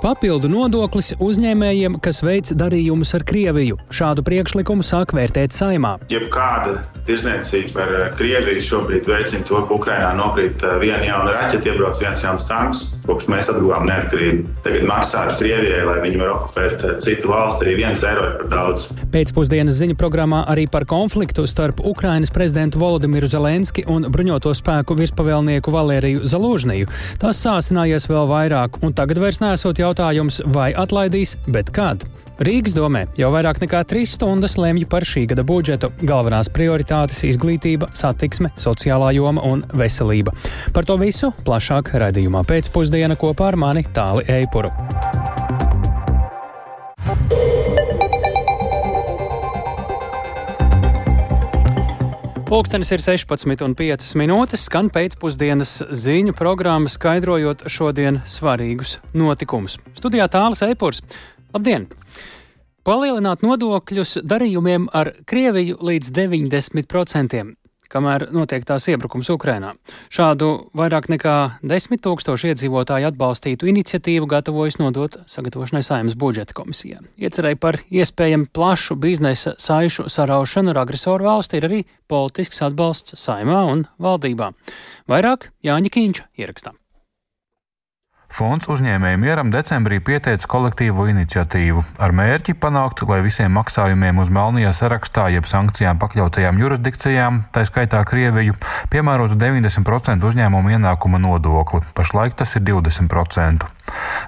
Papildu nodoklis uzņēmējiem, kas veic darījumus ar Krieviju. Šādu priekšlikumu sāk vērtēt saimā. Jebkāda tirzniecība ar Krieviju šobrīd veicina to, ka Ukrainā nokrīt viena jauna raķeita, iebrauc viens jauns tanks, kopš mēs atguvām neatkarību. Tagad maksāt Krievijai, lai viņi var okupēt citu valsti, arī viens eiro ir par daudz. Pēcpusdienas ziņu programmā arī par konfliktu starp Ukrainas prezidentu Volodimiru Zelenski un bruņoto spēku virspavēlnieku Valēriju Zalūžniju. Tas sāsinājies vēl vairāk, un tagad vairs nesot jau jautājums, vai atlaidīs, bet kad. Rīgas domē jau vairāk nekā trīs stundas lemj par šī gada budžetu. Galvenās prioritātes - izglītība, satiksme, sociālā joma un veselība. Par to visu plašāk raidījumā pēcpusdiena kopā ar mani Tāli Eipuru. Pūkstens ir 16,5 minūtes, skan pēcpusdienas ziņu programma, skaidrojot šodien svarīgus notikumus. Studijā tālāk Eipurs. Labdien! Palielināt nodokļus darījumiem ar Krieviju līdz 90% kamēr notiek tās iebrukums Ukrainā. Šādu vairāk nekā desmit tūkstošu iedzīvotāju atbalstītu iniciatīvu gatavojas nodot sagatavošanai saimnes budžeta komisijā. Iecerēja par iespējamu plašu biznesa saišu saraušanu ar agresoru valsti ir arī politisks atbalsts saimā un valdībā. Vairāk Jāņa Kīņša ierakstā. Fonds uzņēmēju mieram decembrī pieteica kolektīvo iniciatīvu ar mērķi panākt, lai visiem maksājumiem uz Melnijā sarakstā jeb sankcijām pakļautajām jurisdikcijām, tā skaitā Krieviju, piemērotu 90% uzņēmumu ienākuma nodokli. Pašlaik tas ir 20%.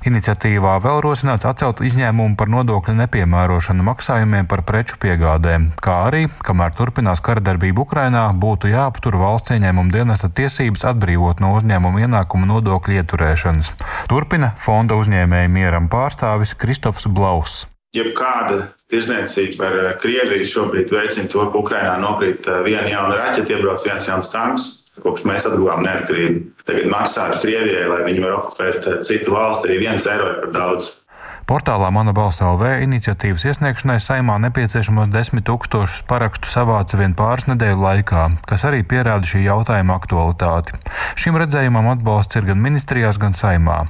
Iniciatīvā vēl rosināts atcelt izņēmumu par nodokļu nepiemērošanu maksājumiem par preču piegādēm, kā arī, kamēr turpinās karadarbība Ukrainā, būtu jāaptur valsts ieņēmuma dienesta tiesības atbrīvot no uzņēmuma ienākuma nodokļu ieturēšanas. Turpina fonda uzņēmēja mieram pārstāvis Kristofs Blauss. Jebkāda tirzniecība ar Krieviju šobrīd veicina to, ka Ukrainā nokrīt viena jauna raķeita, iebrauc viens jauns tanks. Kopš mēs atguvām neatkarību, tagad maksāt Krievijai, lai viņi var okupēt citu valsti, arī viens eiro ir par daudz. Portālā Mana balss LV iniciatīvas iesniegšanai saimā nepieciešamos desmit tūkstošus parakstu savāca vien pāris nedēļu laikā, kas arī pierāda šī jautājuma aktualitāti. Šim redzējumam atbalsts ir gan ministrijās, gan saimā.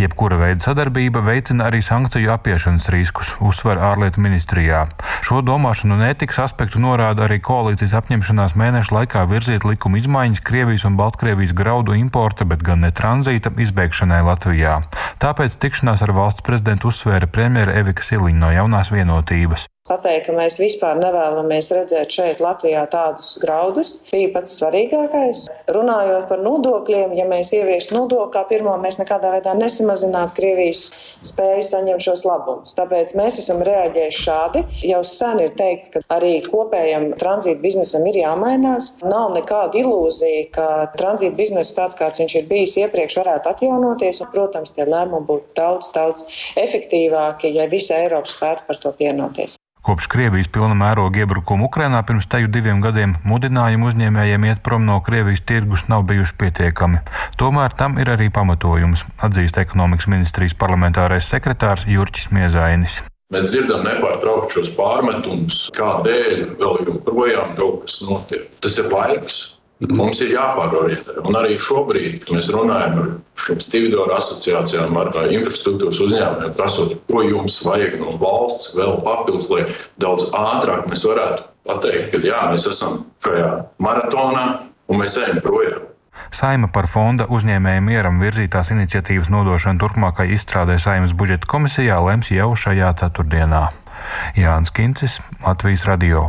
Jebkura veida sadarbība veicina arī sankciju apiešanas riskus, uzsver ārlietu ministrijā. Šo domāšanu un ētikas aspektu norāda arī koalīcijas apņemšanās mēnešu laikā virzīt likuma izmaiņas Krievijas un Baltkrievijas graudu importa, bet gan ne tranzīta izbeigšanai Latvijā. Tāpēc tikšanās ar valsts prezidentu uzsver uzsvēra premjera Evika Siliņa no jaunās vienotības pateikt, ka mēs vispār nevēlamies redzēt šeit Latvijā tādus graudus, bija pats svarīgākais. Runājot par nodokļiem, ja mēs ieviestu nodokli kā pirmo, mēs nekādā veidā nesamazinātu Krievijas spēju saņemt šos labumus. Tāpēc mēs esam reaģējuši šādi. Jau sen ir teikts, ka arī kopējam tranzīta biznesam ir jāmainās. Nav nekāda ilūzija, ka tranzīta biznesa tāds, kāds viņš ir bijis iepriekš, varētu atjaunoties. Un, protams, tie lēmumi būtu daudz, daudz efektīvāki, ja visa Eiropa spētu par to pienoties. Kopš Krievijas pilna mēroga iebrukuma Ukrainā pirms teju diviem gadiem mudinājumi uzņēmējiem iet prom no Krievijas tirgus nav bijuši pietiekami. Tomēr tam ir arī pamatojums, atzīst ekonomikas ministrijas parlamentārais sekretārs Jurķis Miezainis. Mēs dzirdam nepārtraukti šos pārmetumus, kādēļ vēl joprojām kaut kas notiek. Tas ir laiks. Mums ir jāpārorientē. Un arī šobrīd mēs runājam ar šīm stevidoru asociācijām, ar infrastruktūras uzņēmumiem, prasot, ko jums vajag no valsts vēl papildus, lai daudz ātrāk mēs varētu pateikt, ka jā, mēs esam šajā maratonā un mēs ejam projām. Saima par fonda uzņēmēju mieram virzītās iniciatīvas nodošanu turpmākai izstrādē Saimas budžeta komisijā lems jau šajā ceturtdienā. Jānis Kincis, Latvijas Radio.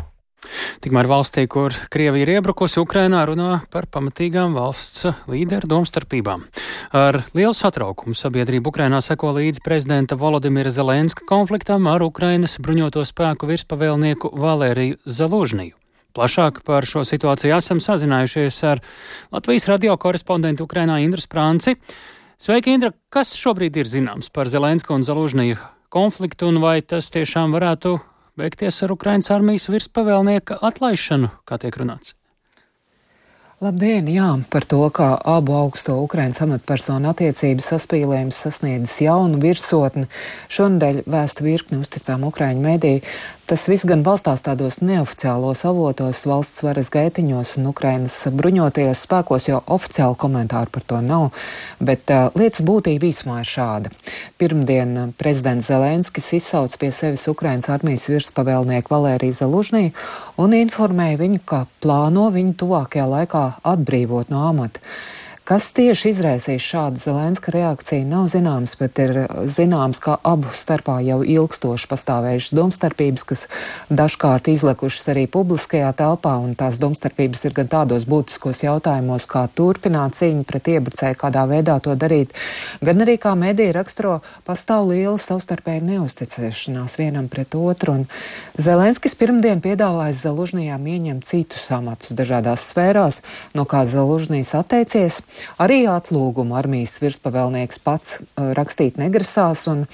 Tikmēr valstī, kur Krievija ir iebrukusi Ukrainā, runā par pamatīgām valsts līderu domstarpībām. Ar lielu satraukumu sabiedrība Ukrainā seko līdzi prezidenta Volodimira Zelenska konfliktam ar Ukrainas bruņoto spēku virspavēlnieku Valēriju Zalužniju. Plašāk par šo situāciju esam sazinājušies ar Latvijas radio korespondentu Ukrainā Indru Sprānci. Sveiki, Indra! Kas šobrīd ir zināms par Zelensku un Zalužniju konfliktu un vai tas tiešām varētu beigties ar Ukraiņas armijas virspavēlnieka atlaišanu, kā tiek runāts. Labdien, jā, par to, kā abu augsto Ukraiņas amatpersonu attiecības saspīlējums sasniedzis jaunu virsotni, šonadēļ vēsta virkni uzticām Ukraiņu mediju. Tas viss gan balstās tādos neoficiālos avotos, valsts varas gaitiņos un Ukrainas bruņotajos spēkos, jo oficiāli komentāru par to nav. Bet uh, lietas būtība īsumā ir šāda. Pirmdien prezidents Zelenskis izsauc pie sevis Ukrainas armijas virspavēlnieku Valēriju Zalužnī un informēja viņu, ka plāno viņu tuvākajā laikā atbrīvot no amata. Kas tieši izraisīs šādu Zelenska reakciju, nav zināms, bet ir zināms, ka abu starpā jau ilgstoši pastāvējušas domstarpības, kas dažkārt izlekušas arī publiskajā telpā, un tās domstarpības ir gan tādos būtiskos jautājumos, kā turpināt cīņu pret iebrucēju, kādā veidā to darīt, gan arī kā mediji raksturo, pastāv liela savstarpēja neusticēšanās vienam pret otru, un Zelenskis pirmdien piedāvājas Zalužnijām ieņemt citus amatus dažādās sfērās, no kā Zalužnīs atteicies. Arī atlūgumu armijas virspavēlnieks pats uh, rakstīt negrasās, un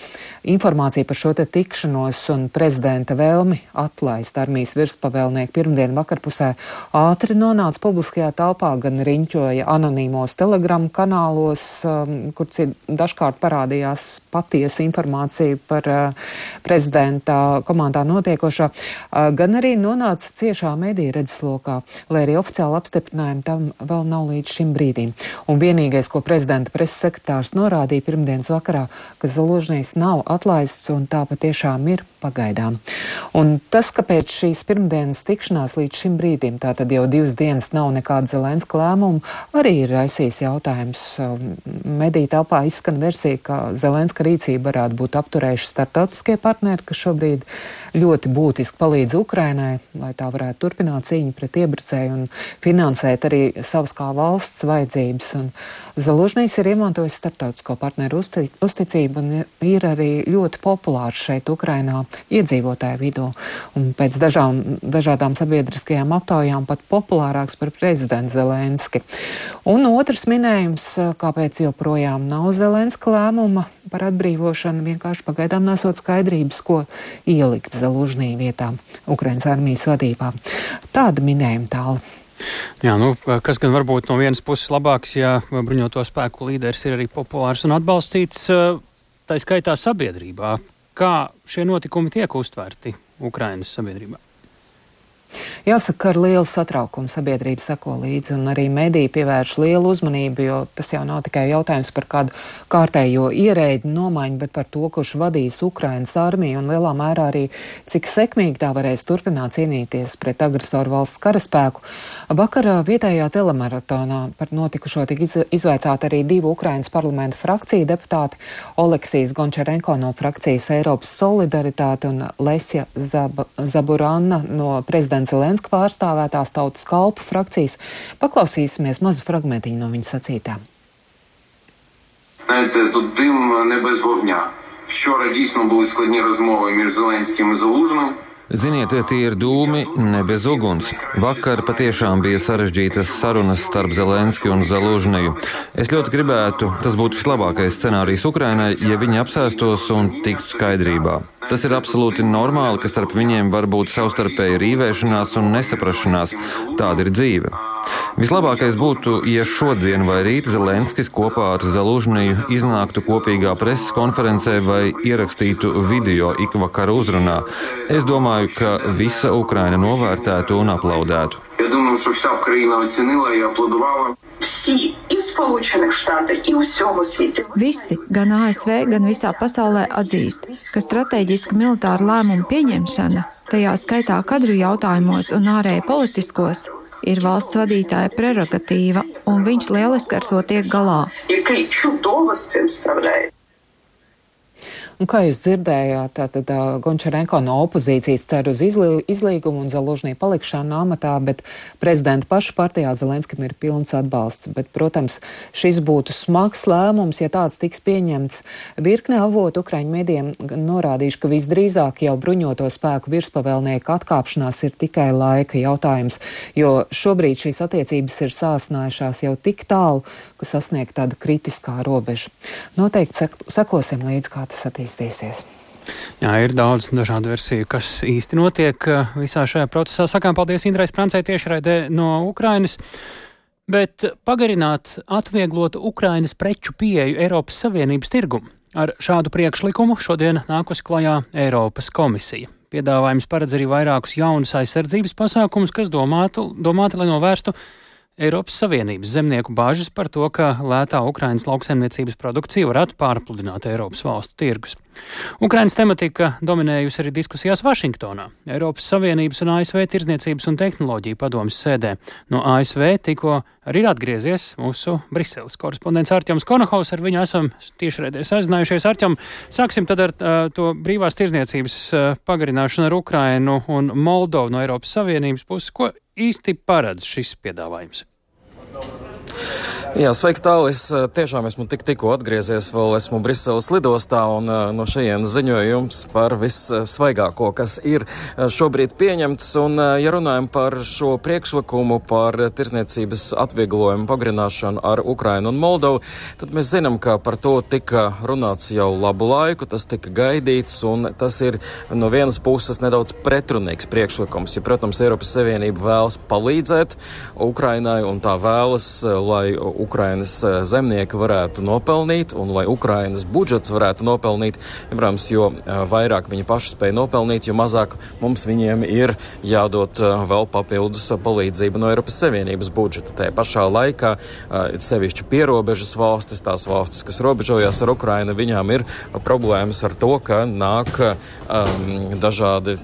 informācija par šo te tikšanos un prezidenta vēlmi atlaist armijas virspavēlnieku pirmdien vakarpusē ātri nonāca publiskajā telpā, gan riņķoja anonīmos telegramu kanālos, um, kur dažkārt parādījās patiesa informācija par uh, prezidenta komandā notiekošo, uh, gan arī nonāca ciešā mediju redzeslokā, lai arī oficiāli apstiprinājumu tam vēl nav līdz šim brīdim. Un vienīgais, ko prezidenta preses sekretārs norādīja pirmdienas vakarā, ka Založņīs nav atlaists un tā patiešām ir pagaidām. Un tas, ka pēc šīs pirmdienas tikšanās līdz šim brīdim, tātad jau divas dienas nav nekāda Zelenska lēmuma, arī ir raisījis jautājums. Um, mediju telpā izskan versija, ka Zelenska rīcība varētu būt apturējuši startautiskie partneri, kas šobrīd ļoti būtiski palīdz Ukrainai, lai tā varētu turpināt cīņu pret iebrucēju un finansēt arī savas kā valsts vajadzības. Un Zalužnīs ir iemantojis starptautisko partneru uzticību un ir arī ļoti populārs šeit Ukrainā iedzīvotāju vidū. Un pēc dažām, dažādām sabiedriskajām aptaujām pat populārāks par prezidentu Zelenski. Un otrs minējums, kāpēc joprojām nav Zelenska lēmuma par atbrīvošanu, vienkārši pagaidām nesot skaidrības, ko ielikt Zalužnī vietā Ukrainas armijas vadībā. Tāda minējuma tāla. Jā, nu, kas gan varbūt no vienas puses labāks, ja bruņoto spēku līderis ir arī populārs un atbalstīts, tā skaitā sabiedrībā. Kā šie notikumi tiek uztverti Ukrainas sabiedrībā? Jāsaka, ar lielu satraukumu sabiedrība seko līdzi, un arī mediji pievērš lielu uzmanību, jo tas jau nav tikai jautājums par kādu kārtējo ierēģi nomaiņu, bet par to, kurš vadīs Ukrainas armiju, un lielā mērā arī cik sekmīgi tā varēs turpināt cīnīties pret agresoru valsts karaspēku. Vakarā vietējā telemaratonā par notikušo tika iz, izvaicāti arī divu Ukrainas parlamenta frakciju deputāti - Oleksijas Gončarenko no frakcijas Eiropas solidaritāte un Lesja Zab Zaburanna no prezidenta Zelenska Zelenska pārstāvētās tautas kalpu frakcijas. Paklausīsimies mazu fragmentiņu no viņa sacītā. Знаєте, тут дим не без вогня. Вчора дійсно були складні розмови між Зеленським і Залужним. Ziniet, tie ir dūmi, ne bez uguns. Vakar patiešām bija sarežģītas sarunas starp Zelenski un Zalužniju. Es ļoti gribētu, tas būtu vislabākais scenārijs Ukrainai, ja viņi apsēstos un tiktu skaidrībā. Tas ir absolūti normāli, ka starp viņiem var būt savstarpēja rīvēšanās un nesaprašanās. Tāda ir dzīve. Vislabākais būtu, ja šodien vai rīt Zelenskis kopā ar Zalužniju iznāktu kopīgā preses konferencē vai ierakstītu video ikvakara uzrunā. Es domāju, ka visa Ukraina novērtētu un aplaudētu. Я думаю, що вся Україна оцінила і аплодувала. Всі і в Сполучених Штатах, і у всьому світі. Visi, gan ASV, gan visā pasaulē atzīst, ka strateģiska militāra lēmuma pieņemšana, tajā skaitā kadru jautājumos un ārēji politiskos, ir valsts vadītāja prerogatīva, un viņš lieliski ar to tiek galā. Який Un, kā jūs dzirdējāt, tātad uh, Gončarenko no opozīcijas cer uz izlī, izlīgumu un Zalužnī palikšanu amatā, bet prezidenta paša partijā Zelenskam ir pilns atbalsts. Bet, protams, šis būtu smags lēmums, ja tāds tiks pieņemts. Virkne avotu Ukraiņu medijiem norādījuši, ka visdrīzāk jau bruņoto spēku virspavēlnieku atkāpšanās ir tikai laika jautājums, jo šobrīd šīs attiecības ir sāsnājušās jau tik tālu, sasniegt tāda kritiskā robeža. Noteikti sekosim līdz, kā tas attīstīsies. Jā, ir daudz dažādu versiju, kas īsti notiek uh, visā šajā procesā. Sakām paldies Indrai Sprancei tiešraidē no Ukrainas. Bet pagarināt, atvieglot Ukrainas preču pieeju Eiropas Savienības tirgumu. Ar šādu priekšlikumu šodien nākusi klajā Eiropas komisija. Piedāvājums paredz arī vairākus jaunus aizsardzības pasākumus, kas domātu, domāti, lai novērstu Eiropas Savienības zemnieku bāžas par to, ka lētā Ukrainas lauksaimniecības produkcija varētu pārpludināt Eiropas valstu tirgus. Ukrainas tematika dominējusi arī diskusijās Vašingtonā, Eiropas Savienības un ASV Tirzniecības un tehnoloģiju padomas sēdē. No ASV tikko arī ir atgriezies mūsu Briseles korespondents Arķems Konohaus. Ar viņu esam tiešraidē sazinājušies. Arķem, sāksim tad ar uh, to brīvās tirzniecības uh, pagarināšanu ar Ukrainu un Moldovu no Eiropas Savienības puses. Ko īsti paredz šis piedāvājums? Jā, sveiks, tālu. Es eh, tiešām esmu tik, tikko atgriezies, vēl esmu Briseles lidostā, un uh, no šejienes ziņoju jums par vissvaigāko, kas ir uh, šobrīd pieņemts. Un, ja runājam par šo priekšlikumu par tirsniecības atvieglojumu pagrināšanu ar Ukrainu un Moldovu, tad mēs zinām, ka par to tika runāts jau labu laiku, tas tika gaidīts, un tas ir no vienas puses nedaudz pretrunīgs priekšlikums. Ja, protams, Eiropas Savienība vēlas palīdzēt Ukrainai un tā vēlas, lai Ukrainas eh, zemnieki varētu nopelnīt un lai Ukrainas budžets varētu nopelnīt. Protams, jo eh, vairāk viņi paši spēj nopelnīt, jo mazāk mums viņiem ir jādod eh, vēl papildus palīdzība no Eiropas Savienības budžeta. Tajā pašā laikā sevišķi pierobežas valstis, tās valstis, kas robežojas ar Ukrainu, viņām ir problēmas ar to, ka nāk um, dažādi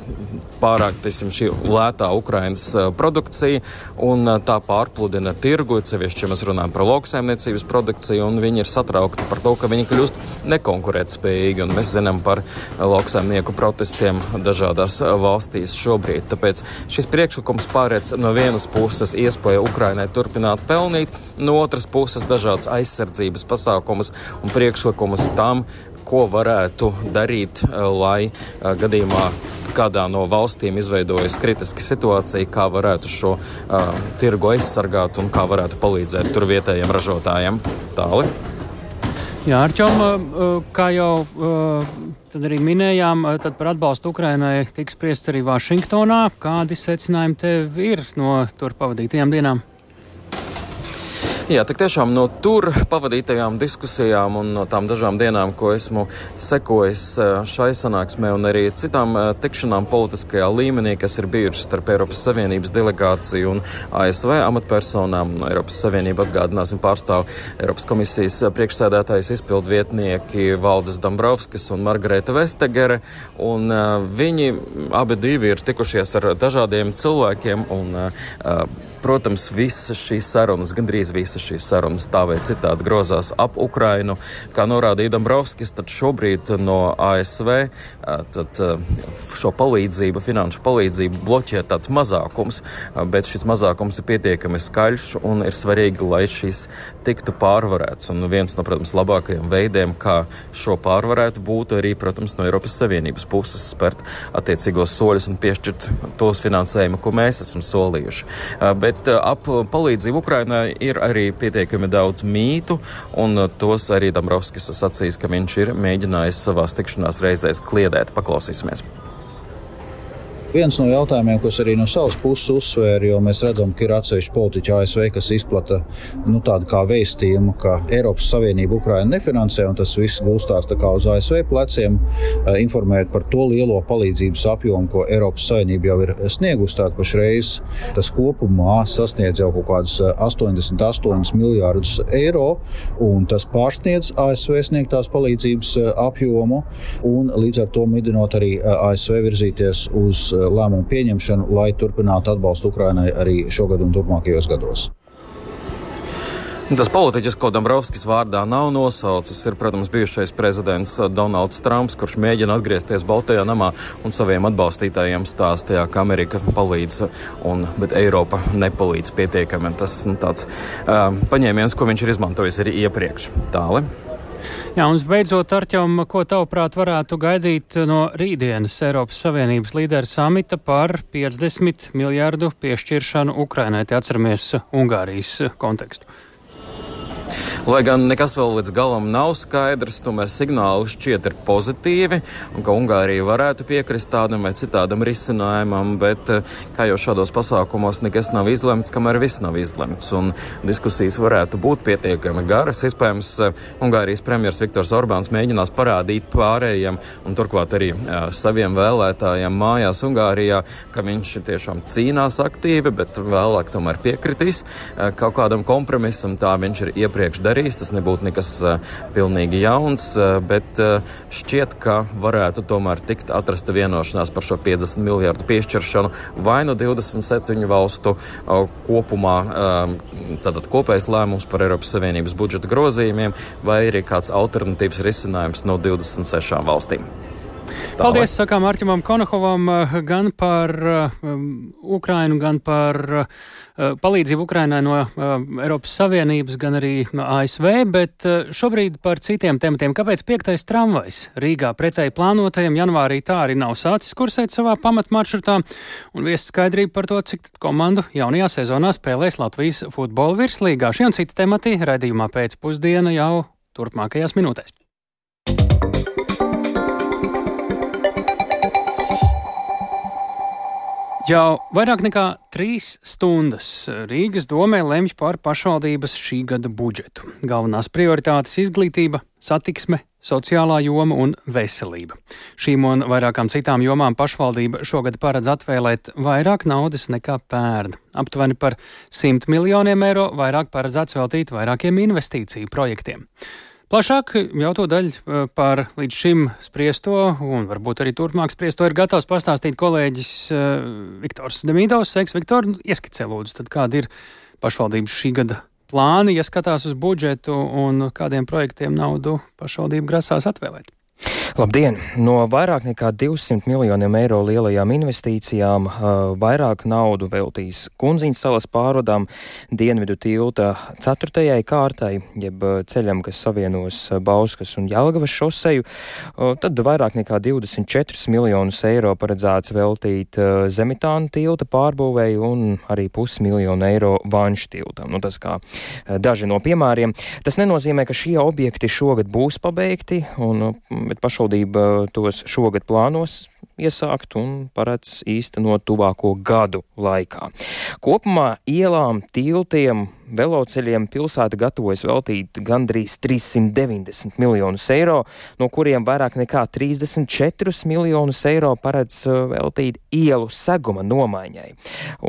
pārāk teiksim, šī lētā Ukrainas produkcija un tā pārpludina tirgu, sevišķi, ja mēs runājam par lauksaimniecības produkciju, un viņi ir satraukti par to, ka viņi kļūst nekonkurētspējīgi. Mēs zinām par lauksaimnieku protestiem dažādās valstīs šobrīd. Tāpēc šis priekšlikums pārēc no vienas puses iespēju Ukrainai turpināt pelnīt, no otras puses dažādas aizsardzības pasākumus un priekšlikumus tam, ko varētu darīt, lai gadījumā kādā no valstīm izveidojas kritiska situācija, kā varētu šo uh, tirgu aizsargāt un kā varētu palīdzēt tur vietējiem ražotājiem. Tāli. Jā, Arčom, kā jau tad arī minējām, tad par atbalstu Ukrainai tiks spriests arī Vašingtonā. Kādi secinājumi tev ir no tur pavadītajām dienām? Jā, tik tiešām no tur pavadītajām diskusijām un no tām dažām dienām, ko esmu sekojis eh, šai sanāksmē un arī citām eh, tikšanām politiskajā līmenī, kas ir bijušas starp Eiropas Savienības delegāciju un ASV amatpersonām. No Eiropas Savienība atgādināsim pārstāv Eiropas komisijas priekšsēdētājs izpildu vietnieki Valdis Dombrovskis un Margareta Vestegere. Un, uh, viņi abi divi ir tikušies ar dažādiem cilvēkiem un uh, Protams, visas šīs sarunas, gandrīz visas šīs sarunas tā vai citādi grozās ap Ukrainu. Kā norādīja Dombrovskis, tad šobrīd no ASV tad šo palīdzību, finanšu palīdzību bloķē tāds mazākums, bet šis mazākums ir pietiekami skaļš un ir svarīgi, lai šis tiktu pārvarēts. Un viens no, protams, labākajiem veidiem, kā šo pārvarēt, būtu arī, protams, no Eiropas Savienības puses spērt attiecīgos soļus un piešķirt tos finansējumu, ko mēs esam solījuši. Bet bet eh, ap palīdzību Ukrainai ir arī pietiekami daudz mītu, un eh, tos arī Dabrovskis sacīs, ka viņš ir mēģinājis savās tikšanās reizēs kliedēt. Paklausīsimies! Viens no jautājumiem, kas arī no savas puses uzsvēra, jo mēs redzam, ka ir atsevišķi politiķi ASV, kas izplata nu, tādu kā vēstījumu, ka Eiropas Savienība Ukraina nefinansē, un tas viss gulstās uz ASV pleciem, eh, informējot par to lielo palīdzības apjomu, ko Eiropas Savienība jau ir sniegusi. Tātad pašreiz tas kopumā sasniedz jau kaut kādus 88 eh, miljārdus eiro, un tas pārsniedz ASV sniegtās palīdzības eh, apjomu, un līdz ar to midinot arī ASV virzīties uz lēmumu pieņemšanu, lai turpinātu atbalstu Ukrainai arī šogad un turpmākajos gados. Tas politiķis, ko Dombrovskis vārdā nav nosaucis, ir, protams, bijušais prezidents Donalds Trumps, kurš mēģina atgriezties Baltajā namā un saviem atbalstītājiem stāstīja, ka Amerika palīdz, un, bet Eiropa nepalīdz pietiekami. Tas nu, tāds uh, paņēmiens, ko viņš ir izmantojis arī iepriekš. Tālāk. Jā, un beidzot, Arķom, ko tavuprāt varētu gaidīt no rītdienas Eiropas Savienības līderu samita par 50 miljārdu piešķiršanu Ukrainai? Te atceramies Ungārijas kontekstu. Lai gan nekas vēl līdz galam nav skaidrs, tomēr signāli šķiet ir pozitīvi, un ka Ungārija varētu piekrist tādam vai citādam risinājumam, bet kā jau šādos pasākumos nekas nav izlemts, kamēr viss nav izlemts, un diskusijas varētu būt pietiekami garas. Iespējams, Ungārijas premjers Viktors Orbāns mēģinās parādīt pārējiem, un turklāt arī uh, saviem vēlētājiem mājās Ungārijā, ka viņš tiešām cīnās aktīvi, bet vēlāk tomēr piekritīs kaut kādam kompromisam. Tā viņš ir iepriekš darījis. Tas nebūtu nekas pilnīgi jauns, bet šķiet, ka varētu tomēr tikt atrasta vienošanās par šo 50 miljardu piešķiršanu vai no 27 valstu kopumā. Tātad kopējs lēmums par Eiropas Savienības budžeta grozījumiem vai arī kāds alternatīvs risinājums no 26 valstīm. Tālāk. Paldies, sakām Arķimam Konohovam, gan par um, Ukrainu, gan par uh, palīdzību Ukrainai no uh, Eiropas Savienības, gan arī no ASV, bet uh, šobrīd par citiem tematiem. Kāpēc piektais tramvajs Rīgā pretēji plānotajam janvārī tā arī nav sācis kursēt savā pamatmaršrutā, un viest skaidrību par to, cik komandu jaunajā sezonā spēlēs Latvijas futbola virslīgā. Šie un citi temati raidījumā pēcpusdiena jau turpmākajās minūtēs. Jau vairāk nekā trīs stundas Rīgas domē lemj par pašvaldības šī gada budžetu. Galvenās prioritātes - izglītība, satiksme, sociālā joma un veselība. Šīm un vairākām citām jomām pašvaldība šogad paredz atvēlēt vairāk naudas nekā pērn. Aptuveni par 100 miljoniem eiro vairāk paredzēts veltīt vairākiem investīciju projektiem. Plašāk jau to daļu eh, par līdz šim spriesto un varbūt arī turpmāk spriesto ir gatavs pastāstīt kolēģis eh, Viktors Demīdovs. Sveiks, Viktor! Ieskicē lūdzu, tad kāda ir pašvaldības šī gada plāni, ja skatās uz budžetu un kādiem projektiem naudu pašvaldība grasās atvēlēt? Labdien! No vairāk nekā 200 miljoniem eiro lielajām investīcijām vairāk naudu veltīs Kunziņas salas pārvadām dienvidu tilta ceturtajai kārtai, jeb ceļam, kas savienos Bauskas un Jelgavas šoseju. Tad vairāk nekā 24 miljonus eiro paredzēts veltīt Zemitānu tilta pārbūvēju un arī pusmiljonu eiro Vanšu tiltam. Nu, tas kā daži no piemēriem. Tas nenozīmē, ka šie objekti šogad būs pabeigti, un, bet pašvaldība tos šogad plānos iesākt un paredz īstenot tuvāko gadu laikā. Kopumā ielām, tiltiem, veloceļiem pilsēta gatavojas veltīt gandrīz 390 miljonus eiro, no kuriem vairāk nekā 34 miljonus eiro paredz uh, veltīt ielu seguma nomaiņai.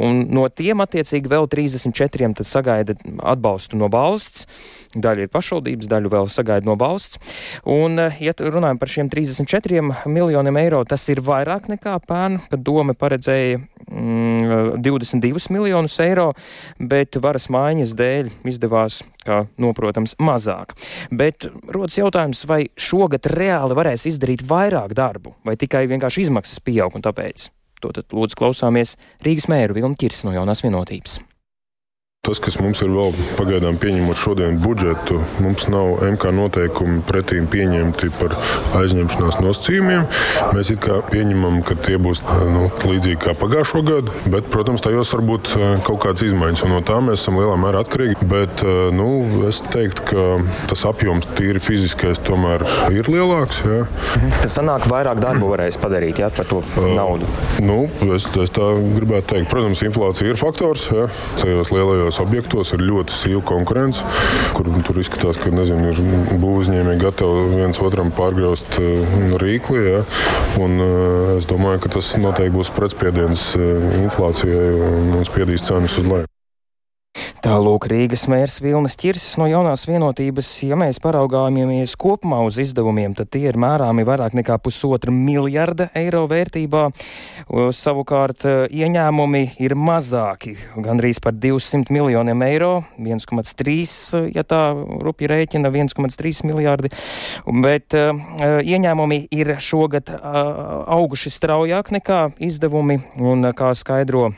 Un no tiem attiecīgi vēl 34 tad sagaida atbalstu no valsts. Daļa ir pašvaldības, daļu vēl sagaida no valsts. Un, uh, ja runājam par šiem 34 miljoniem eiro, tas ir vairāk nekā pērn, kad doma paredzēja 22 miljonus eiro, bet varas maiņas dēļ izdevās, kā noprotams, mazāk. Bet rodas jautājums, vai šogad reāli varēs izdarīt vairāk darbu, vai tikai vienkārši izmaksas pieaug un tāpēc. To tad lūdzu klausāmies Rīgas mēru Vilnu Kirsi no jaunās vienotības. Tas, kas mums ir vēl pagaidām pieņemot šodien budžetu, mums nav MK noteikumi pretīm pieņemti par aizņemšanās nosacījumiem. Mēs it kā pieņemam, ka tie būs nu, līdzīgi kā pagājušo gadu, bet, protams, tajos var būt kaut kādas izmaiņas, un no tā mēs esam lielā mērā atkarīgi. Bet nu, es teiktu, ka tas apjoms tīri fiziskais tomēr ir lielāks. Jā. Tas sanāk, vairāk darbu varēs padarīt jā, par to naudu. Uh, nu, es, es tā gribētu teikt. Protams, inflācija ir faktors jā, tajos lielajos šajos objektos ir ļoti sīva konkurence, kur tur izskatās, ka nezinu, ir būvniecēji gatavi viens otram pārgrauzt eh, rīkli. Ja? Un, eh, es domāju, ka tas noteikti būs pretspiediens eh, inflācijai un spiedīs cenas uz leju. Tālūk Rīgas mērs Vilnis Čirsis no jaunās vienotības, ja mēs paraugāmies kopumā uz izdevumiem, tad tie ir mērāmi vairāk nekā pusotra miljarda eiro vērtībā. Savukārt ieņēmumi ir mazāki, gandrīz par 200 miljoniem eiro, 1,3, ja tā rupi rēķina, 1,3 miljardi, bet uh, ieņēmumi ir šogad uh, auguši straujāk nekā izdevumi, un kā skaidro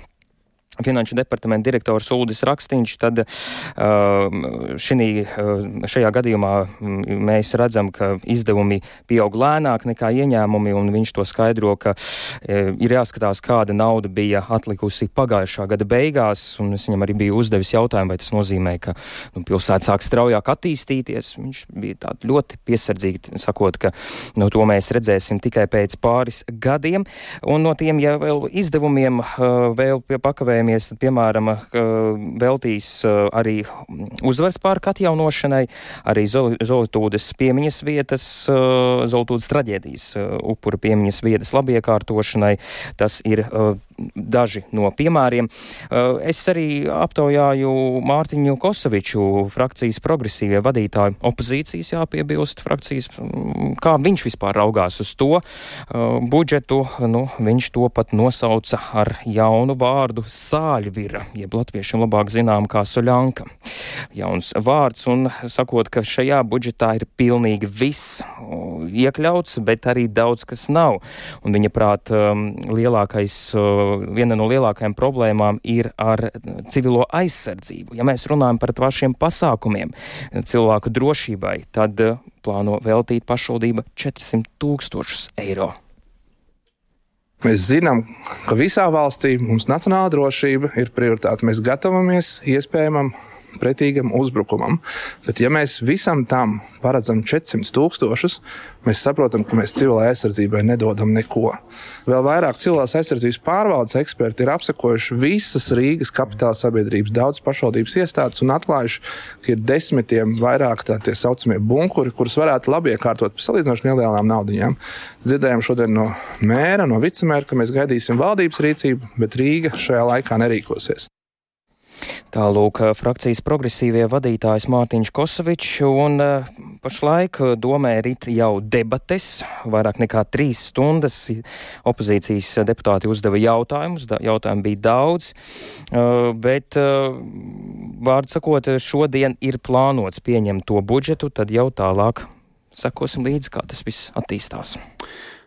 Finanšu departamenta direktors Uldis Rakstīņš, tad uh, šinī, uh, šajā gadījumā mm, mēs redzam, ka izdevumi pieaug lēnāk nekā ieņēmumi, un viņš to skaidro, ka uh, ir jāskatās, kāda nauda bija atlikusi pagājušā gada beigās, un es viņam arī biju uzdevis jautājumu, vai tas nozīmē, ka nu, pilsēta sāk straujāk attīstīties. Viņš bija tāds ļoti piesardzīgi sakot, ka nu, to mēs redzēsim tikai pēc pāris gadiem, un no tiem, ja vēl izdevumiem vēl pie pakavējuma tad, piemēram, veltīs arī uzvaras pārka atjaunošanai, arī Zolitūdas piemiņas vietas, Zolitūdas traģēdijas upuru piemiņas vietas labiekārtošanai. Tas ir daži no piemēriem. Es arī aptaujāju Mārtiņu Kosoviču, frakcijas progresīvie vadītāju, opozīcijas jāpiebilst frakcijas, kā viņš vispār raugās uz to budžetu. Nu, viņš to pat nosauca ar jaunu vārdu sāļvira, jeb latviešiem labāk zinām kā soļanka. Jauns vārds un sakot, ka šajā budžetā ir pilnīgi viss iekļauts, bet arī daudz kas nav. Un viņa prāt um, lielākais, viena no lielākajām problēmām ir ar civilo aizsardzību. Ja mēs runājam par pašiem pasākumiem cilvēku drošībai, tad uh, plāno veltīt pašvaldība 400 tūkstošus eiro. Mēs zinām, ka visā valstī mums nacionāla drošība ir prioritāte. Mēs gatavamies iespējamam pretīgam uzbrukumam. Bet, ja mēs visam tam paredzam 400 tūkstošus, mēs saprotam, ka mēs civilai aizsardzībai nedodam neko. Vēl vairāk civilās aizsardzības pārvaldes eksperti ir apsekojuši visas Rīgas kapitāla sabiedrības, daudzas pašvaldības iestādes un atklājuši, ka ir desmitiem vairāk tā tie saucamie bunkuri, kurus varētu labi iekārtot par salīdzinoši nelielām naudaiņām. Dzirdējām šodien no mēra, no vicemēra, ka mēs gaidīsim valdības rīcību, bet Rīga šajā laikā nerīkosies. Tālūk, frakcijas progresīvie vadītājs Mārtiņš Kosovičs, un pašlaik domē rit jau debates, vairāk nekā trīs stundas opozīcijas deputāti uzdeva jautājumus, jautājumu bija daudz, bet, vārdu sakot, šodien ir plānots pieņemt to budžetu, tad jau tālāk sekosim līdzi, kā tas viss attīstās.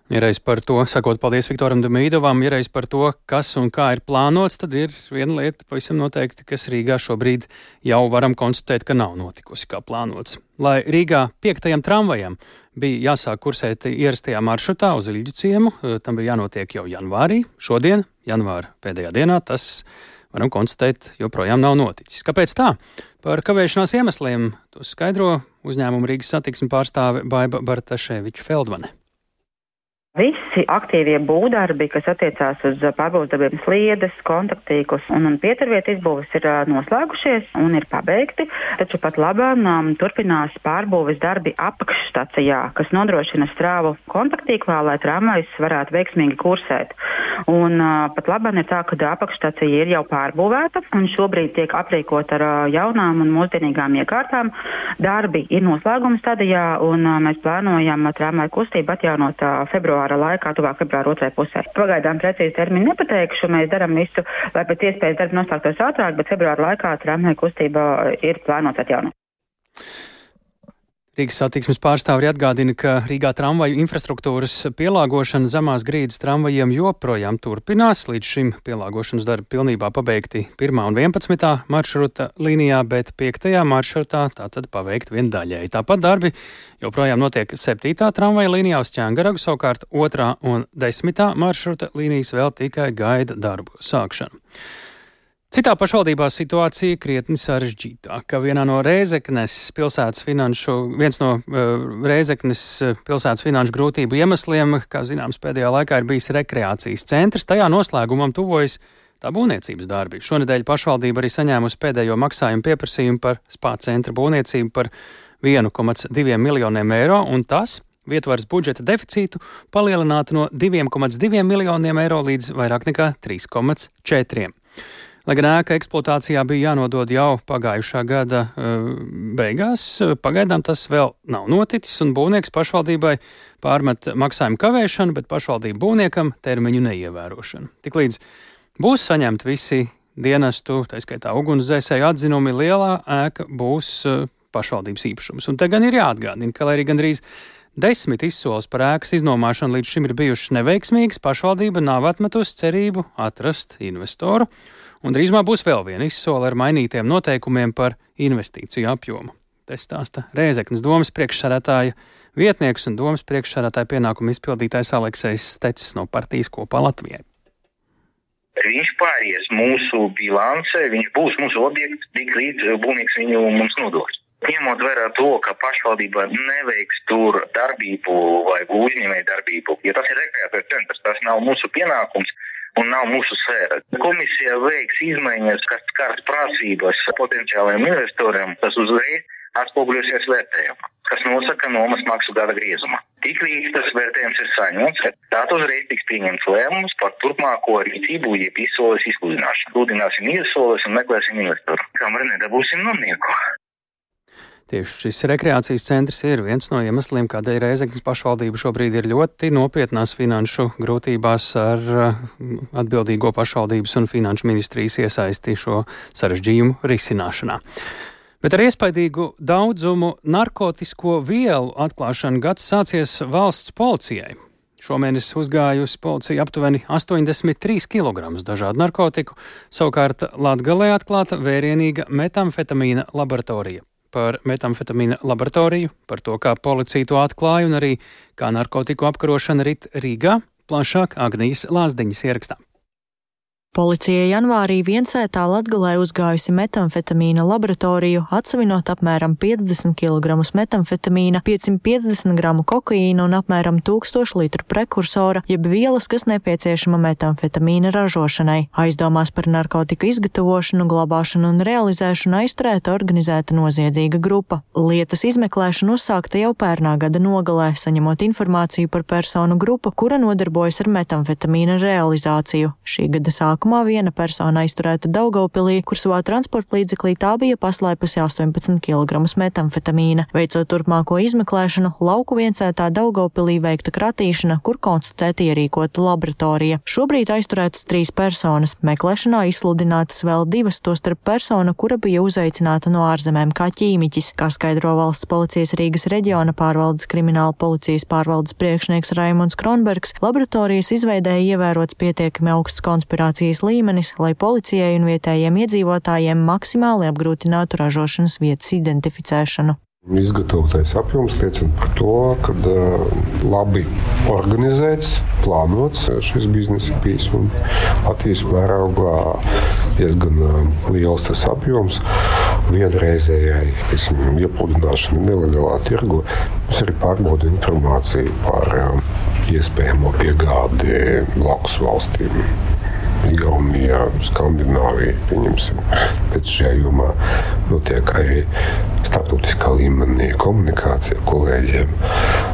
Iereiz par to, sakot paldies Viktoram Demīdovam, iereiz par to, kas un kā ir plānots, tad ir viena lieta pavisam noteikti, kas Rīgā šobrīd jau varam konstatēt, ka nav notikusi kā plānots. Lai Rīgā piektajam tramvajam bija jāsāk kursēt ierastajā maršrutā uz Ilģu ciemu, eh, tam bija jānotiek jau janvārī, šodien, janvāra pēdējā dienā, tas varam konstatēt, joprojām nav noticis. Kāpēc tā? Par kavēšanās iemesliem to skaidro uzņēmuma Rīgas satiksmi pārstāve Baiba Bartaševiča Feldmane. Visi aktīvie būvdarbi, kas attiecās uz pārbūves darbiem sliedes, kontaktīklus un, un pieturvietu izbūves ir noslēgušies un ir pabeigti, taču pat labam um, turpinās pārbūves darbi apakšstacijā, kas nodrošina strāvu kontaktīklā, lai tramvajs varētu veiksmīgi kursēt. Un uh, pat labam ir tā, ka apakšstacija ir jau pārbūvēta un šobrīd tiek aprīkot ar uh, jaunām un mūsdienīgām iekārtām. Darbi ir noslēguma stadijā un uh, mēs plānojam tramvaju kustību atjaunot uh, februārī februāra laikā, tuvāk februāra otrajā pusē. Pagaidām precīzi termiņu nepateikšu, mēs darām visu, lai pēc iespējas darbi noslēgtos ātrāk, bet februāra laikā tramvaju kustība ir plānota atjaunot. Rīgas satiksmes pārstāvji atgādina, ka Rīgā tramvaju infrastruktūras pielāgošana zemās grīdas tramvajiem joprojām turpinās. Līdz šim pielāgošanas darbi pilnībā pabeigti 1. un 11. maršruta līnijā, bet 5. maršrutā tātad paveikt vien daļēji. Tāpat darbi joprojām notiek 7. tramvaja līnijā uz Ķēngaragu, savukārt 2. un 10. maršruta līnijas vēl tikai gaida darbu sākšanu. Citā pašvaldībā situācija krietni sarežģītāka. Vienā no Rēzeknes pilsētas finanšu, viens no uh, Rēzeknes eh, pilsētas finanšu grūtību iemesliem, kā zināms, pēdējā laikā ir bijis rekreācijas centrs. Tajā noslēgumam tuvojas tā būvniecības darbi. Šonadēļ pašvaldība arī saņēmusi pēdējo maksājumu pieprasījumu par spā centra būvniecību par 1,2 miljoniem eiro, un tas vietvars budžeta deficītu palielinātu no 2,2 miljoniem eiro līdz vairāk nekā 3,4. Lai gan ēka eksploatācijā bija jānodod jau pagājušā gada uh, beigās, pagaidām tas vēl nav noticis, un būvnieks pašvaldībai pārmet maksājumu kavēšanu, bet pašvaldību būvniekam termiņu neievērošanu. Tiklīdz būs saņemti visi dienestu, tā skaitā ugunsdzēsēju atzinumi, lielā ēka būs uh, pašvaldības īpašums. Un te gan ir jāatgādina, ka lai arī gandrīz Desmit izsoles par ēkas iznomāšanu līdz šim ir bijušas neveiksmīgas, pašvaldība nav atmetusi cerību atrast investoru Un drīzumā būs vēl viena izsole ar mainītiem noteikumiem par investīciju apjomu. Te stāsta Rēzeknas domas priekšsādātāja vietnieks un domas priekšsādātāja pienākumu izpildītājs Aleksējs Stecis no partijas kopā Latvijai. Viņš pāries mūsu bilancē, viņš būs mūsu objekts, tik līdz būvnieks viņu mums nodos. Ņemot vērā to, ka pašvaldība neveiks tur darbību vai uzņēmēju darbību, ja tas ir rekreācijas centrs, tas nav mūsu pienākums un nav mūsu sfēra. Komisija veiks izmaiņas, kas skars prasības potenciālajiem investoriem, tas uzreiz atspoguļosies vērtējumā, kas nosaka nomas maksu gada griezumā. Tik līdz tas vērtējums ir saņemts, tad uzreiz tiks pieņemts lēmums par turpmāko rīcību, jeb izsoles izsludināšanu. Sludināsim izsoles un meklēsim investoru. Kamēr nedabūsim nomnieku. Tieši šis rekreācijas centrs ir viens no iemesliem, kādēļ Reizeknas pašvaldība šobrīd ir ļoti nopietnās finanšu grūtībās ar uh, atbildīgo pašvaldības un finanšu ministrijas iesaisti šo sarežģījumu risināšanā. Bet ar iespaidīgu daudzumu narkotisko vielu atklāšanu gads sācies valsts policijai. Šomēnes uzgājusi policija aptuveni 83 kg dažādu narkotiku, savukārt Latgalē atklāta vērienīga metamfetamīna laboratorija par metamfetamīna laboratoriju, par to, kā policija to atklāja un arī kā narkotiku apkarošana rit Rīgā, plašāk Agnijas Lāsdiņas ierakstā. Policija janvārī viensētā Latgalē uzgājusi metamfetamīna laboratoriju, atsevinot apmēram 50 kg metamfetamīna, 550 g kokaīna un apmēram 1000 litru prekursora, jeb vielas, kas nepieciešama metamfetamīna ražošanai. Aizdomās par narkotiku izgatavošanu, glabāšanu un realizēšanu aizturēta organizēta noziedzīga grupa. Lietas izmeklēšana uzsākta jau pērnā gada nogalē, saņemot informāciju par personu grupu, kura nodarbojas ar metamfetamīna realizāciju. Šī gada sākumā sākumā viena persona aizturēta Daugaupilī, kur savā transporta līdzeklī tā bija paslēpusi 18 kg metamfetamīna. Veicot turpmāko izmeklēšanu, lauku viensētā Daugaupilī veikta kratīšana, kur konstatēta ierīkota laboratorija. Šobrīd aizturētas trīs personas. Meklēšanā izsludinātas vēl divas, tostarp persona, kura bija uzaicināta no ārzemēm kā ķīmiķis, kā skaidro valsts policijas Rīgas reģiona pārvaldes krimināla policijas pārvaldes priekšnieks Raimons Kronbergs. Laboratorijas izveidēja ievērots pietiekami augsts konspirācijas informācijas līmenis, lai policijai un vietējiem iedzīvotājiem maksimāli apgrūtinātu ražošanas vietas identificēšanu. Izgatavotais apjoms liecina par to, ka labi organizēts, plānots šis biznesa ir bijis. Latvijas mērogā diezgan liels tas apjoms. Vienreizējai iepludināšanai nelegālā tirgu mums arī pārbauda informāciju par iespējamo piegādi blakus valstīm. Igaunijā, Skandināvijā. Pieņemsim. Pēc šajā jomā notiek arī starptautiskā līmenī komunikācija kolēģiem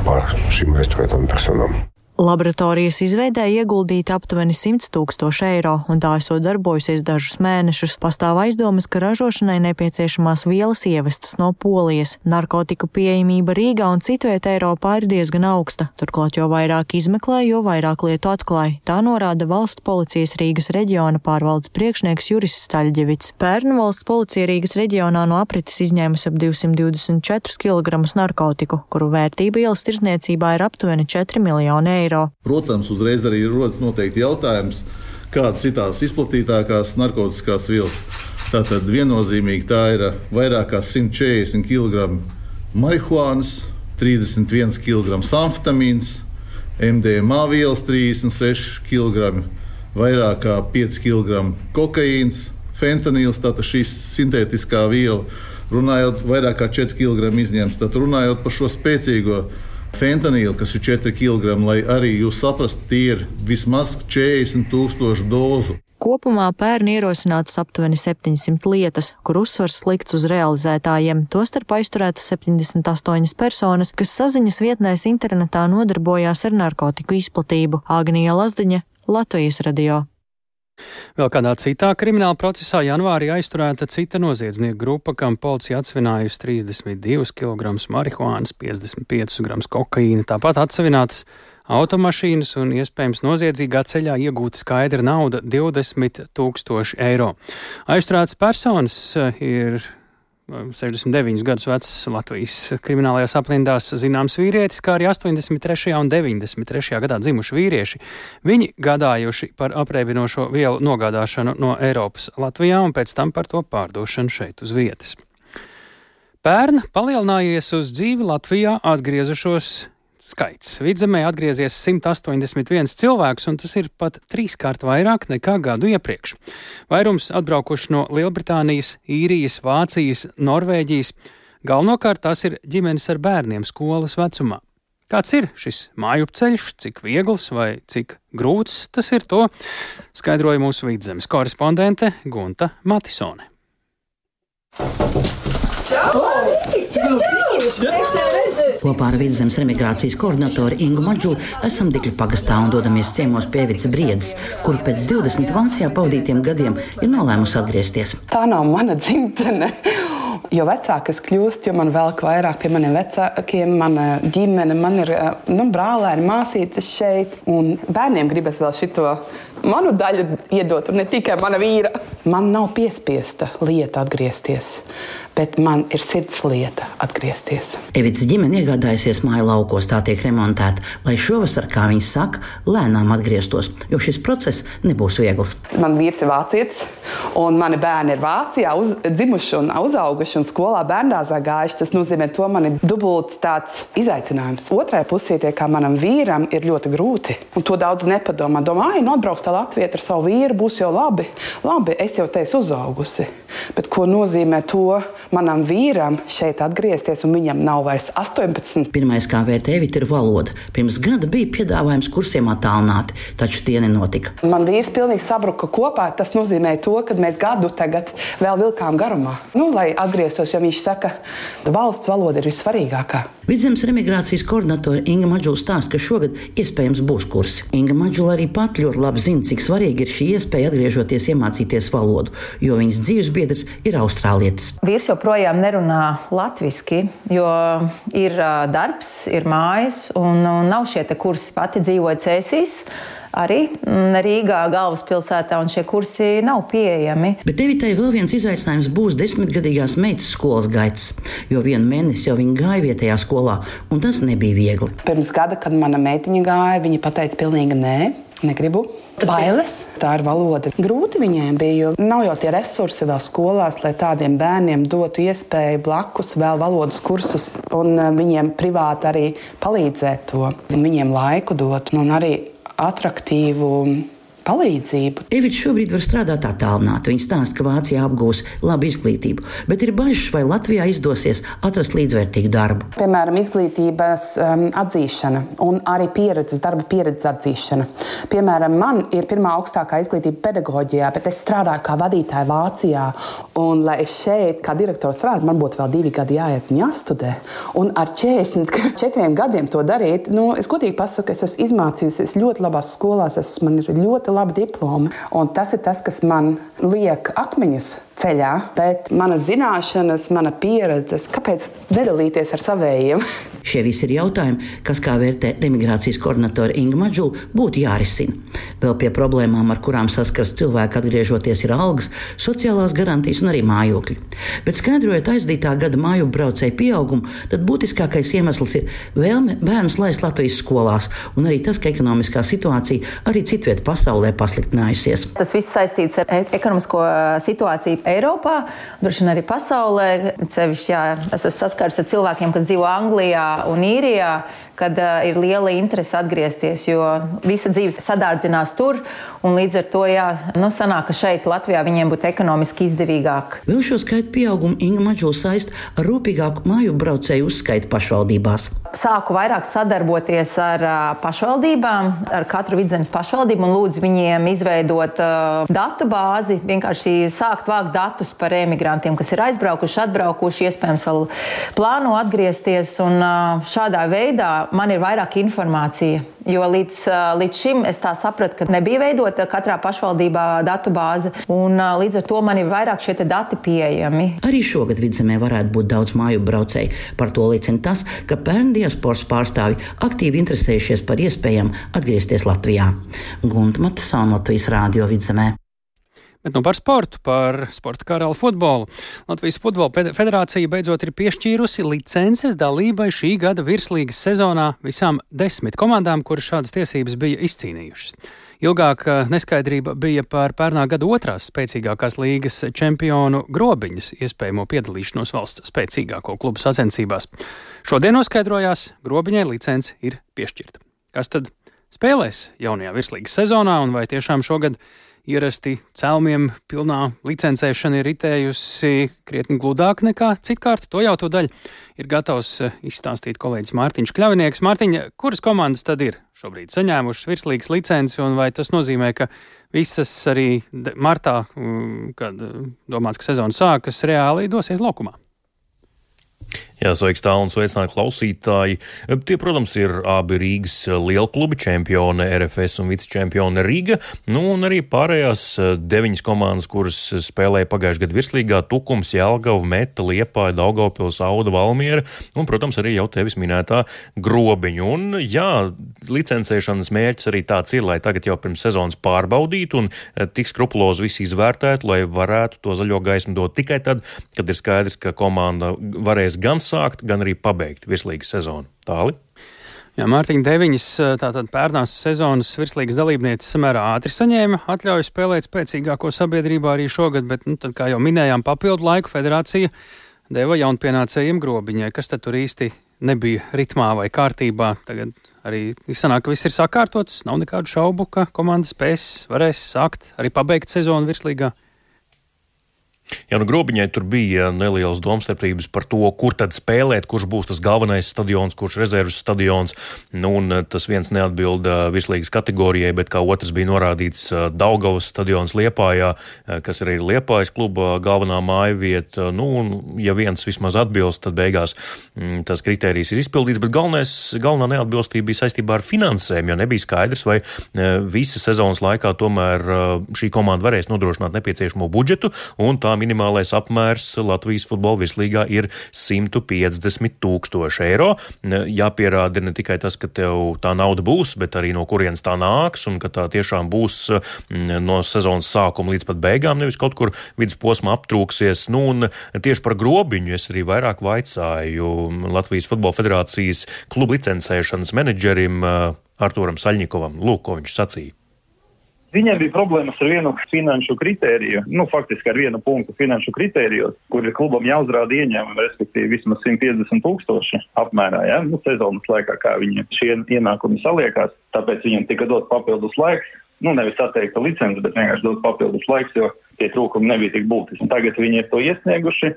par šīm aizturētām personām. Laboratorijas izveidē ieguldīta aptuveni 100 tūkstoši eiro, un tā esot darbojusies dažus mēnešus. Pastāv aizdomas, ka ražošanai nepieciešamās vielas ievestas no Polijas. Narkotiku pieejamība Rīgā un citvietā Eiropā ir diezgan augsta. Turklāt, jo vairāk izmeklē, jo vairāk lietu atklāja. Tā norāda valsts policijas Rīgas reģiona pārvaldes priekšnieks Juris Staļģevits. Pērnu valsts policija Rīgas reģionā no aprites izņēmusi ap 224 kg narkotiku, kuru vērtība ielas tirzniecībā ir aptuveni 4 miljoni eiro eiro. Protams, uzreiz arī rodas noteikti jautājums, kādas ir tās izplatītākās narkotikas vielas. Tātad viennozīmīgi tā ir vairāk kā 140 kg marihuānas, 31 kg amfetamīns, MDMA vielas 36 kg, vairāk kā 5 kg kokaīns, fentanīls, tātad šī sintētiskā viela. Runājot vairāk kā 4 kg izņemts, tad runājot par šo spēcīgo fentanīlu, kas ir 4 kg, lai arī jūs saprastu, tie ir vismaz 40 tūkstoši dozu. Kopumā pērn ierosinātas aptuveni 700 lietas, kur uzsvars slikts uz realizētājiem, tostarp aizturētas 78 personas, kas saziņas vietnēs internetā nodarbojās ar narkotiku izplatību. Agnija Lazdiņa, Latvijas radio. Vēl kādā citā krimināla procesā janvārī aizturēta cita noziedznieka grupa, kam policija atsevinājusi 32 kg marihuānas, 55 g kokaīna, tāpat atsevinātas automašīnas un iespējams noziedzīgā ceļā iegūta skaidra nauda - 20 tūkstoši eiro. Aizturētas personas eh, ir 69 gadus vecs Latvijas kriminālajās aprindās zināms vīrietis, kā arī 83. un 93. gadā dzimuši vīrieši. Viņi gādājuši par apreibinošo vielu nogādāšanu no Eiropas Latvijā un pēc tam par to pārdošanu šeit uz vietas. Pērn palielinājies uz dzīvi Latvijā atgriezušos skaits. Vidzemē atgriezies 181 cilvēks, un tas ir pat trīskārt vairāk nekā gadu iepriekš. Vairums atbraukuši no Lielbritānijas, Īrijas, Vācijas, Norvēģijas. Galvenokārt tās ir ģimenes ar bērniem skolas vecumā. Kāds ir šis māju ceļš, cik viegls vai cik grūts tas ir, to skaidroja mūsu vidzemes korespondente Gunta Matisone. Kopā ar Vidzemes remigrācijas koordinatoru Ingu Maģu esam Dikļu pagastā un dodamies ciemos pie Vidas Briedzes, kur pēc 20 Vācijā pavadītiem gadiem ir nolēmusi atgriezties. Tā nav mana dzimtene. Jo vecāk es kļūstu, jo man velk vairāk pie maniem vecākiem, mana ģimene, man ir nu, brālēni, māsītes šeit. Un bērniem gribas vēl šito manu daļu iedot, un ne tikai mana vīra. Man nav piespiesta lieta atgriezties bet man ir sirds lieta atgriezties. Evits ģimene iegādājusies māju laukos, tā tiek remontēta, lai šovasar, kā viņi saka, lēnām atgrieztos, jo šis process nebūs viegls. Man vīrs ir vācietis, un mani bērni ir Vācijā uz, dzimuši un uzauguši un skolā bērndāzā gājuši. Tas nozīmē, ka man ir dubults tāds izaicinājums. Otrai pusītē, kā manam vīram, ir ļoti grūti, un to daudz nepadomā. Domā, ah, nu atbrauks tā Latvija ar savu vīru, būs jau labi. Labi, es jau te esmu uzaugusi. Bet ko nozīmē to manam vīram šeit atgriezties, un viņam nav vairs 18? Pirmais, kā vērtē Evita, ir valoda. Pirms gada bija piedāvājums kursiem attālināti, taču tie nenotika. Man vīrs pilnīgi sabruka kopā. Tas nozīmē to, ka mēs gadu tagad vēl vilkām garumā. Nu, lai atgrieztos, jo viņš saka, ka valsts valoda ir vissvarīgākā. Vidzemes remigrācijas koordinatore Inga Maģula stāsta, ka šogad iespējams būs kursi. Inga Maģula arī pat ļoti labi zina, cik svarīgi ir šī iespēja atgriežoties iemācīties valodu, jo viņas dzīves biedrs ir austrālietis. Vīrs joprojām nerunā latviešu, jo ir darbs, ir mājas un, un nav šie kursi. Pati dzīvoja Cēsīs arī mm, Rīgā, galvaspilsētā, un šie kursi nav pieejami. Bet Evitai vēl viens izaicinājums būs desmitgadīgās meitas skolas gaitas, jo vienu mēnesi jau viņa gāja vietējā skolā, un tas nebija viegli. Pirms gada, kad mana meitiņa gāja, viņa pateica pilnīgi nē. Negribu. Bailes. Tā ir valoda. Grūti viņiem bija, jo nav jau tie resursi vēl skolās, lai tādiem bērniem dotu iespēju blakus vēl valodas kursus un eh, viņiem privāti arī palīdzēt to. Viņiem laiku dot un arī attraktīvu palīdzību. Evits šobrīd var strādāt attālināti. Viņa stāsta, ka Vācijā apgūs labu izglītību, bet ir bažas, vai Latvijā izdosies atrast līdzvērtīgu darbu. Piemēram, izglītības um, atzīšana un arī pieredzes, darba pieredzes atzīšana. Piemēram, man ir pirmā augstākā izglītība pedagoģijā, bet es strādāju kā vadītāja Vācijā. Un, lai es šeit, kā direktors, strādātu, man būtu vēl divi gadi jāiet un jāstudē. Un ar 44 gadiem to darīt, nu, es godīgi pasaku, es esmu izmācījusies ļoti labās skolās, es, man ir ļoti labi diplomi. Un tas ir tas, kas man liek akmeņus ceļā, bet mana zināšanas, mana pieredze, kāpēc nedalīties ar savējiem? Šie visi ir jautājumi, kas, kā vērtē emigrācijas koordinatore Inga Maģula, būtu jārisina. Vēl pie problēmām, ar kurām saskars cilvēki atgriežoties, ir algas, sociālās garantijas un arī mājokļi. Bet skaidrojot aizdītā gada māju braucēju pieaugumu, tad būtiskākais iemesls ir vēlme bērnus laist Latvijas skolās, un arī tas, ka ekonomiskā situācija arī citviet pasaulē pasliktinājusies. Tas viss saistīts ar e- ekonomisko situāciju Eiropā, droši vien arī pasaulē. Cevišķi, jā, es esmu saskars ar cilvēkiem, kas dzīvo Anglijā un Īrijā kad uh, ir liela interese atgriezties, jo visa dzīve sadārdzinās tur. Līdz ar to jā, nu, sanāk, ka šeit, Latvijā, viņiem būtu ekonomiski izdevīgāk. Vēl šo skaitu pieaugumu Inga Maģula saist ar rūpīgāku māju braucēju uzskaitu pašvaldībās. Sāku vairāk sadarboties ar uh, pašvaldībām, ar katru vidzemes pašvaldību un lūdzu viņiem izveidot uh, datu bāzi, vienkārši sākt vākt datus par emigrantiem, kas ir aizbraukuši, atbraukuši, iespējams, vēl plāno atgriezties. Un, uh, šādā veidā man ir vairāk informācija. Jo līdz, līdz šim es tā sapratu, ka nebija veidota katrā pašvaldībā datu bāze, un līdz ar to man ir vairāk šie dati pieejami. Arī šogad vidzemē varētu būt daudz māju braucēju. Par to liecina tas, ka pērn diasporas pārstāvji aktīvi interesējušies par iespējām atgriezties Latvijā. Gunta Matasona Latvijas Rādio vidzemē. Bet nu par sportu, par sporta karali futbolu. Latvijas Futbola federācija beidzot ir piešķīrusi licences dalībai šī gada virslīgas sezonā visām desmit komandām, kuras šādas tiesības bija izcīnījušas. Ilgāk eh, neskaidrība bija par pērnā gada otrās spēcīgākās līgas čempionu grobiņas iespējamo piedalīšanos valsts spēcīgāko klubu sacensībās. Šodien noskaidrojās, grobiņai licence ir piešķirta. Kas tad spēlēs jaunajā virslīgas sezonā un vai tiešām šogad? Ierasti cēlumiem pilnā licencēšana ir ritējusi krietni gludāk nekā citkārt. To jau to daļu ir gatavs eh, izstāstīt kolēģis Mārtiņš Kļavinieks. Mārtiņa, kuras komandas tad ir šobrīd saņēmušas virslīgas licenci un vai tas nozīmē, ka visas arī martā, mm, kad eh, domāts, ka sezona sākas, reāli dosies laukumā? Jā, sveiks, tālu un sveicināti klausītāji. Tie, protams, ir abi Rīgas lielklubi čempioni, RFS un vicečempioni Rīga, nu un arī pārējās eh, deviņas komandas, kuras spēlēja pagājušajā gadā virslīgā - Tukums, Jelgava, Meta, Liepāja, Daugavpils, Auda, Valmiera un, protams, arī jau tevis minētā grobiņu. Un, jā, licencēšanas mērķis arī tāds ir, lai tagad jau pirms sezonas pārbaudītu un tik skrupulozi visu izvērtētu, lai varētu to zaļo gaismu dot tikai tad, kad ir skaidrs, ka komanda varēs gan sākt, gan arī pabeigt virslīgas sezonu. Tāli? Jā, Mārtiņa deviņas tātad pērnās sezonas virslīgas dalībnieces samērā ātri saņēma atļauju spēlēt spēcīgāko sabiedrībā arī šogad, bet, nu, tad, kā jau minējām, papildu laiku federācija deva jaunpienācējiem grobiņai, kas tad tur īsti nebija ritmā vai kārtībā. Tagad arī izsanāk, ka viss ir sakārtots, nav nekādu šaubu, ka komanda spēs, varēs sākt arī pabeigt sezonu virslīgā. Jā, nu grobiņai tur bija nelielas domstarpības par to, kur tad spēlēt, kurš būs tas galvenais stadions, kurš rezerves stadions. Nu, un eh, tas viens neatbilda eh, virslīgas kategorijai, bet kā otrs bija norādīts eh, Daugavas stadions Liepājā, kas arī ir Liepājas kluba galvenā māja vieta. Nu, un ja viens vismaz atbilst, tad beigās m, mm, tas kriterijs ir izpildīts, bet galvenais, galvenā neatbilstība bija saistībā ar finansēm, jo nebija skaidrs, vai visa sezonas laikā tomēr šī komanda varēs nodrošināt nepieciešamo budžetu un tā minimālais apmērs Latvijas futbola virslīgā ir 150 tūkstoši eiro. Jāpierāda ne tikai tas, ka tev tā nauda būs, bet arī no kurienes tā nāks un ka tā tiešām būs mm, no sezonas sākuma līdz pat beigām, nevis kaut kur vidusposmā aptrūksies. Nu, un tieši par grobiņu es arī vairāk vaicāju Latvijas Futbola Federācijas klubu licencēšanas menedžerim Arturam Saļņikovam. Lūk, ko viņš sacīja. Viņiem bija problēmas ar vienu finanšu kritēriju, nu, faktiski ar vienu punktu finanšu kritērijos, kur ir klubam jāuzrāda ieņēmumi, respektīvi vismaz 150 tūkstoši apmērā, ja, nu, sezonas laikā, kā viņiem šie ienākumi saliekās, tāpēc viņiem tika dot papildus laiks, nu, nevis atteikta licence, bet vienkārši dot papildus laiks, jo tie trūkumi nebija tik būtiski. Tagad viņi ir to iesnieguši,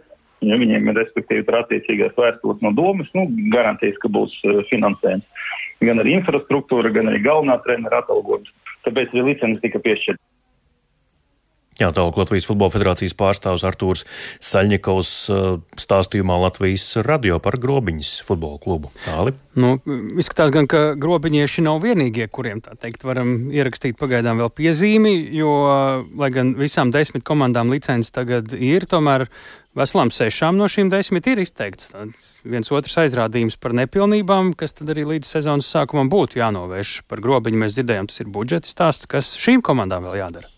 ja viņiem ir, respektīvi, tur attiecīgās vēstules no domas, nu, garantijas, ka būs uh, finansējums. Gan arī infrastruktūra, gan arī galvenā trenera atalgojums tāpēc licences tika piešķirta. Jā, tālāk Latvijas Futbola Federācijas pārstāvs Artūrs Saļņikovs uh, stāstījumā Latvijas radio par grobiņas futbola klubu. Tāli. Nu, izskatās gan, ka grobiņieši nav vienīgie, kuriem tā teikt varam ierakstīt pagaidām vēl piezīmi, jo, lai gan visām desmit komandām licences tagad ir, tomēr veselām sešām no šīm desmit ir izteikts tāds viens otrs aizrādījums par nepilnībām, kas tad arī līdz sezonas sākumam būtu jānovērš. Par grobiņu mēs dzirdējām, tas ir budžeta stāsts, kas šīm komandām vēl jādara.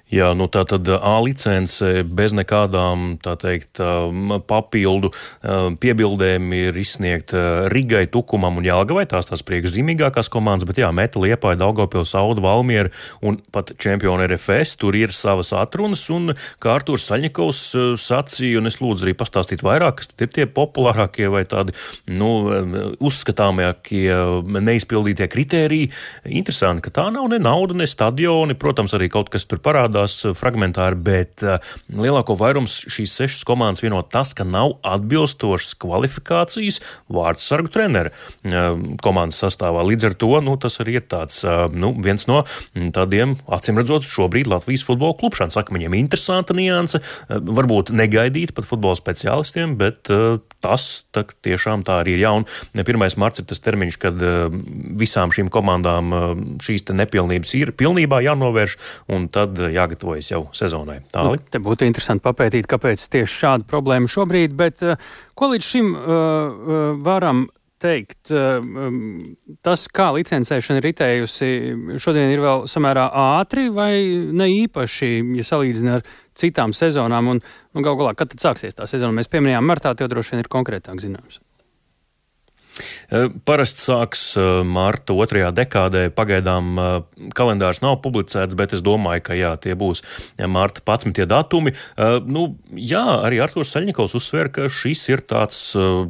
Jā, nu tā tad A licence bez nekādām, tā teikt, papildu piebildēm ir izsniegta Rigai, Tukumam un Jālgavai, tās tās priekšzīmīgākās komandas, bet jā, Meta, Liepāja, Daugavpils, Auda, Valmiera un pat čempioni RFS, tur ir savas atrunas, un kā Artūrs Saļņikovs sacīja, un es lūdzu arī pastāstīt vairāk, kas ir tie populārākie vai tādi, nu, uzskatāmākie neizpildītie kritēriji. Interesanti, ka tā nav ne nauda, ne stadioni, protams, arī kaut kas tur parādās parādās eh, fragmentāri, bet eh, lielāko vairums šīs sešas komandas vieno tas, ka nav atbilstošas kvalifikācijas vārdu sargu treneru eh, komandas sastāvā. Līdz ar to nu, tas arī ir tāds, nu, viens no mm, tādiem, acīm redzot, šobrīd Latvijas futbola klubšanas akmeņiem. Interesanta nianse, varbūt negaidīta pat futbola speciālistiem, bet tas tā, tiešām tā arī ir. Jā, un 1. marts ir tas termiņš, kad visām šīm komandām šīs nepilnības ir pilnībā jānovērš, un tad jāgatavo jāgatavojas jau sezonai. Tāli. Nu, te būtu interesanti papētīt, kāpēc tieši šāda problēma šobrīd, bet uh, ko līdz šim uh, varam teikt, tas, kā licencēšana ir ritējusi, šodien ir vēl samērā ātri vai ne īpaši, ja salīdzina ar citām sezonām? Un, nu, gal galā, kad tad sāksies tā sezona? Mēs pieminējām martā, tev droši vien ir konkrētāk zināms. Eh, parasti sāks eh, marta otrajā dekādē. Pagaidām eh, kalendārs nav publicēts, bet es domāju, ka jā, tie būs marta 11. datumi. Nu, jā, arī Artūrs Saļņikovs uzsver, ka šis ir tāds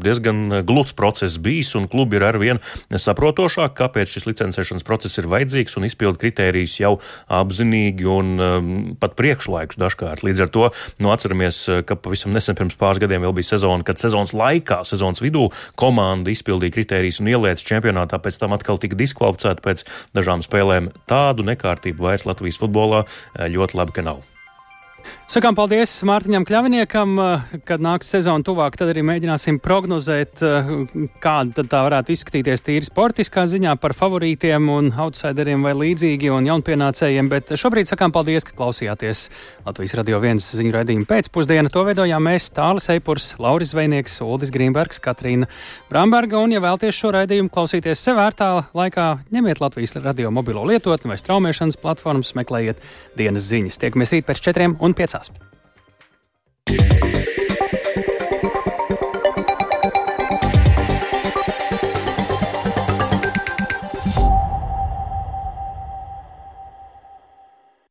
diezgan gluds process bijis, un klubi ir arvien saprotošāk, kāpēc šis licencēšanas process ir vajadzīgs un izpildu kritērijus jau apzinīgi un pat priekšlaikus dažkārt. Līdz ar to nu, atceramies, ka pavisam nesen pirms pāris gadiem vēl bija sezona, kad sezonas laikā, sezonas vidū komanda izpildīja kritērijus kritērijas un ielietas čempionātā, pēc tam atkal tika diskvalificēta pēc dažām spēlēm. Tādu nekārtību vairs Latvijas futbolā eh, ļoti labi, ka nav. Sakām paldies Mārtiņam Kļaviniekam, kad nāks sezona tuvāk, tad arī mēģināsim prognozēt, kāda tā varētu izskatīties tīri sportiskā ziņā par favorītiem un outsideriem vai līdzīgi un jaunpienācējiem, bet šobrīd sakām paldies, ka klausījāties Latvijas radio viens ziņu raidījumu pēcpusdienu. To veidojām mēs Tālis Eipurs, Lauris Veinieks, Uldis Grīmbergs, Katrīna Bramberga, un ja vēlties šo raidījumu klausīties sev vērtā laikā, ņemiet Latvijas radio mobilo lietotni vai straumēšanas platformas, meklējiet dienas ziņas. Tiekamies rīt pēc četriem un un piecās. Yeah.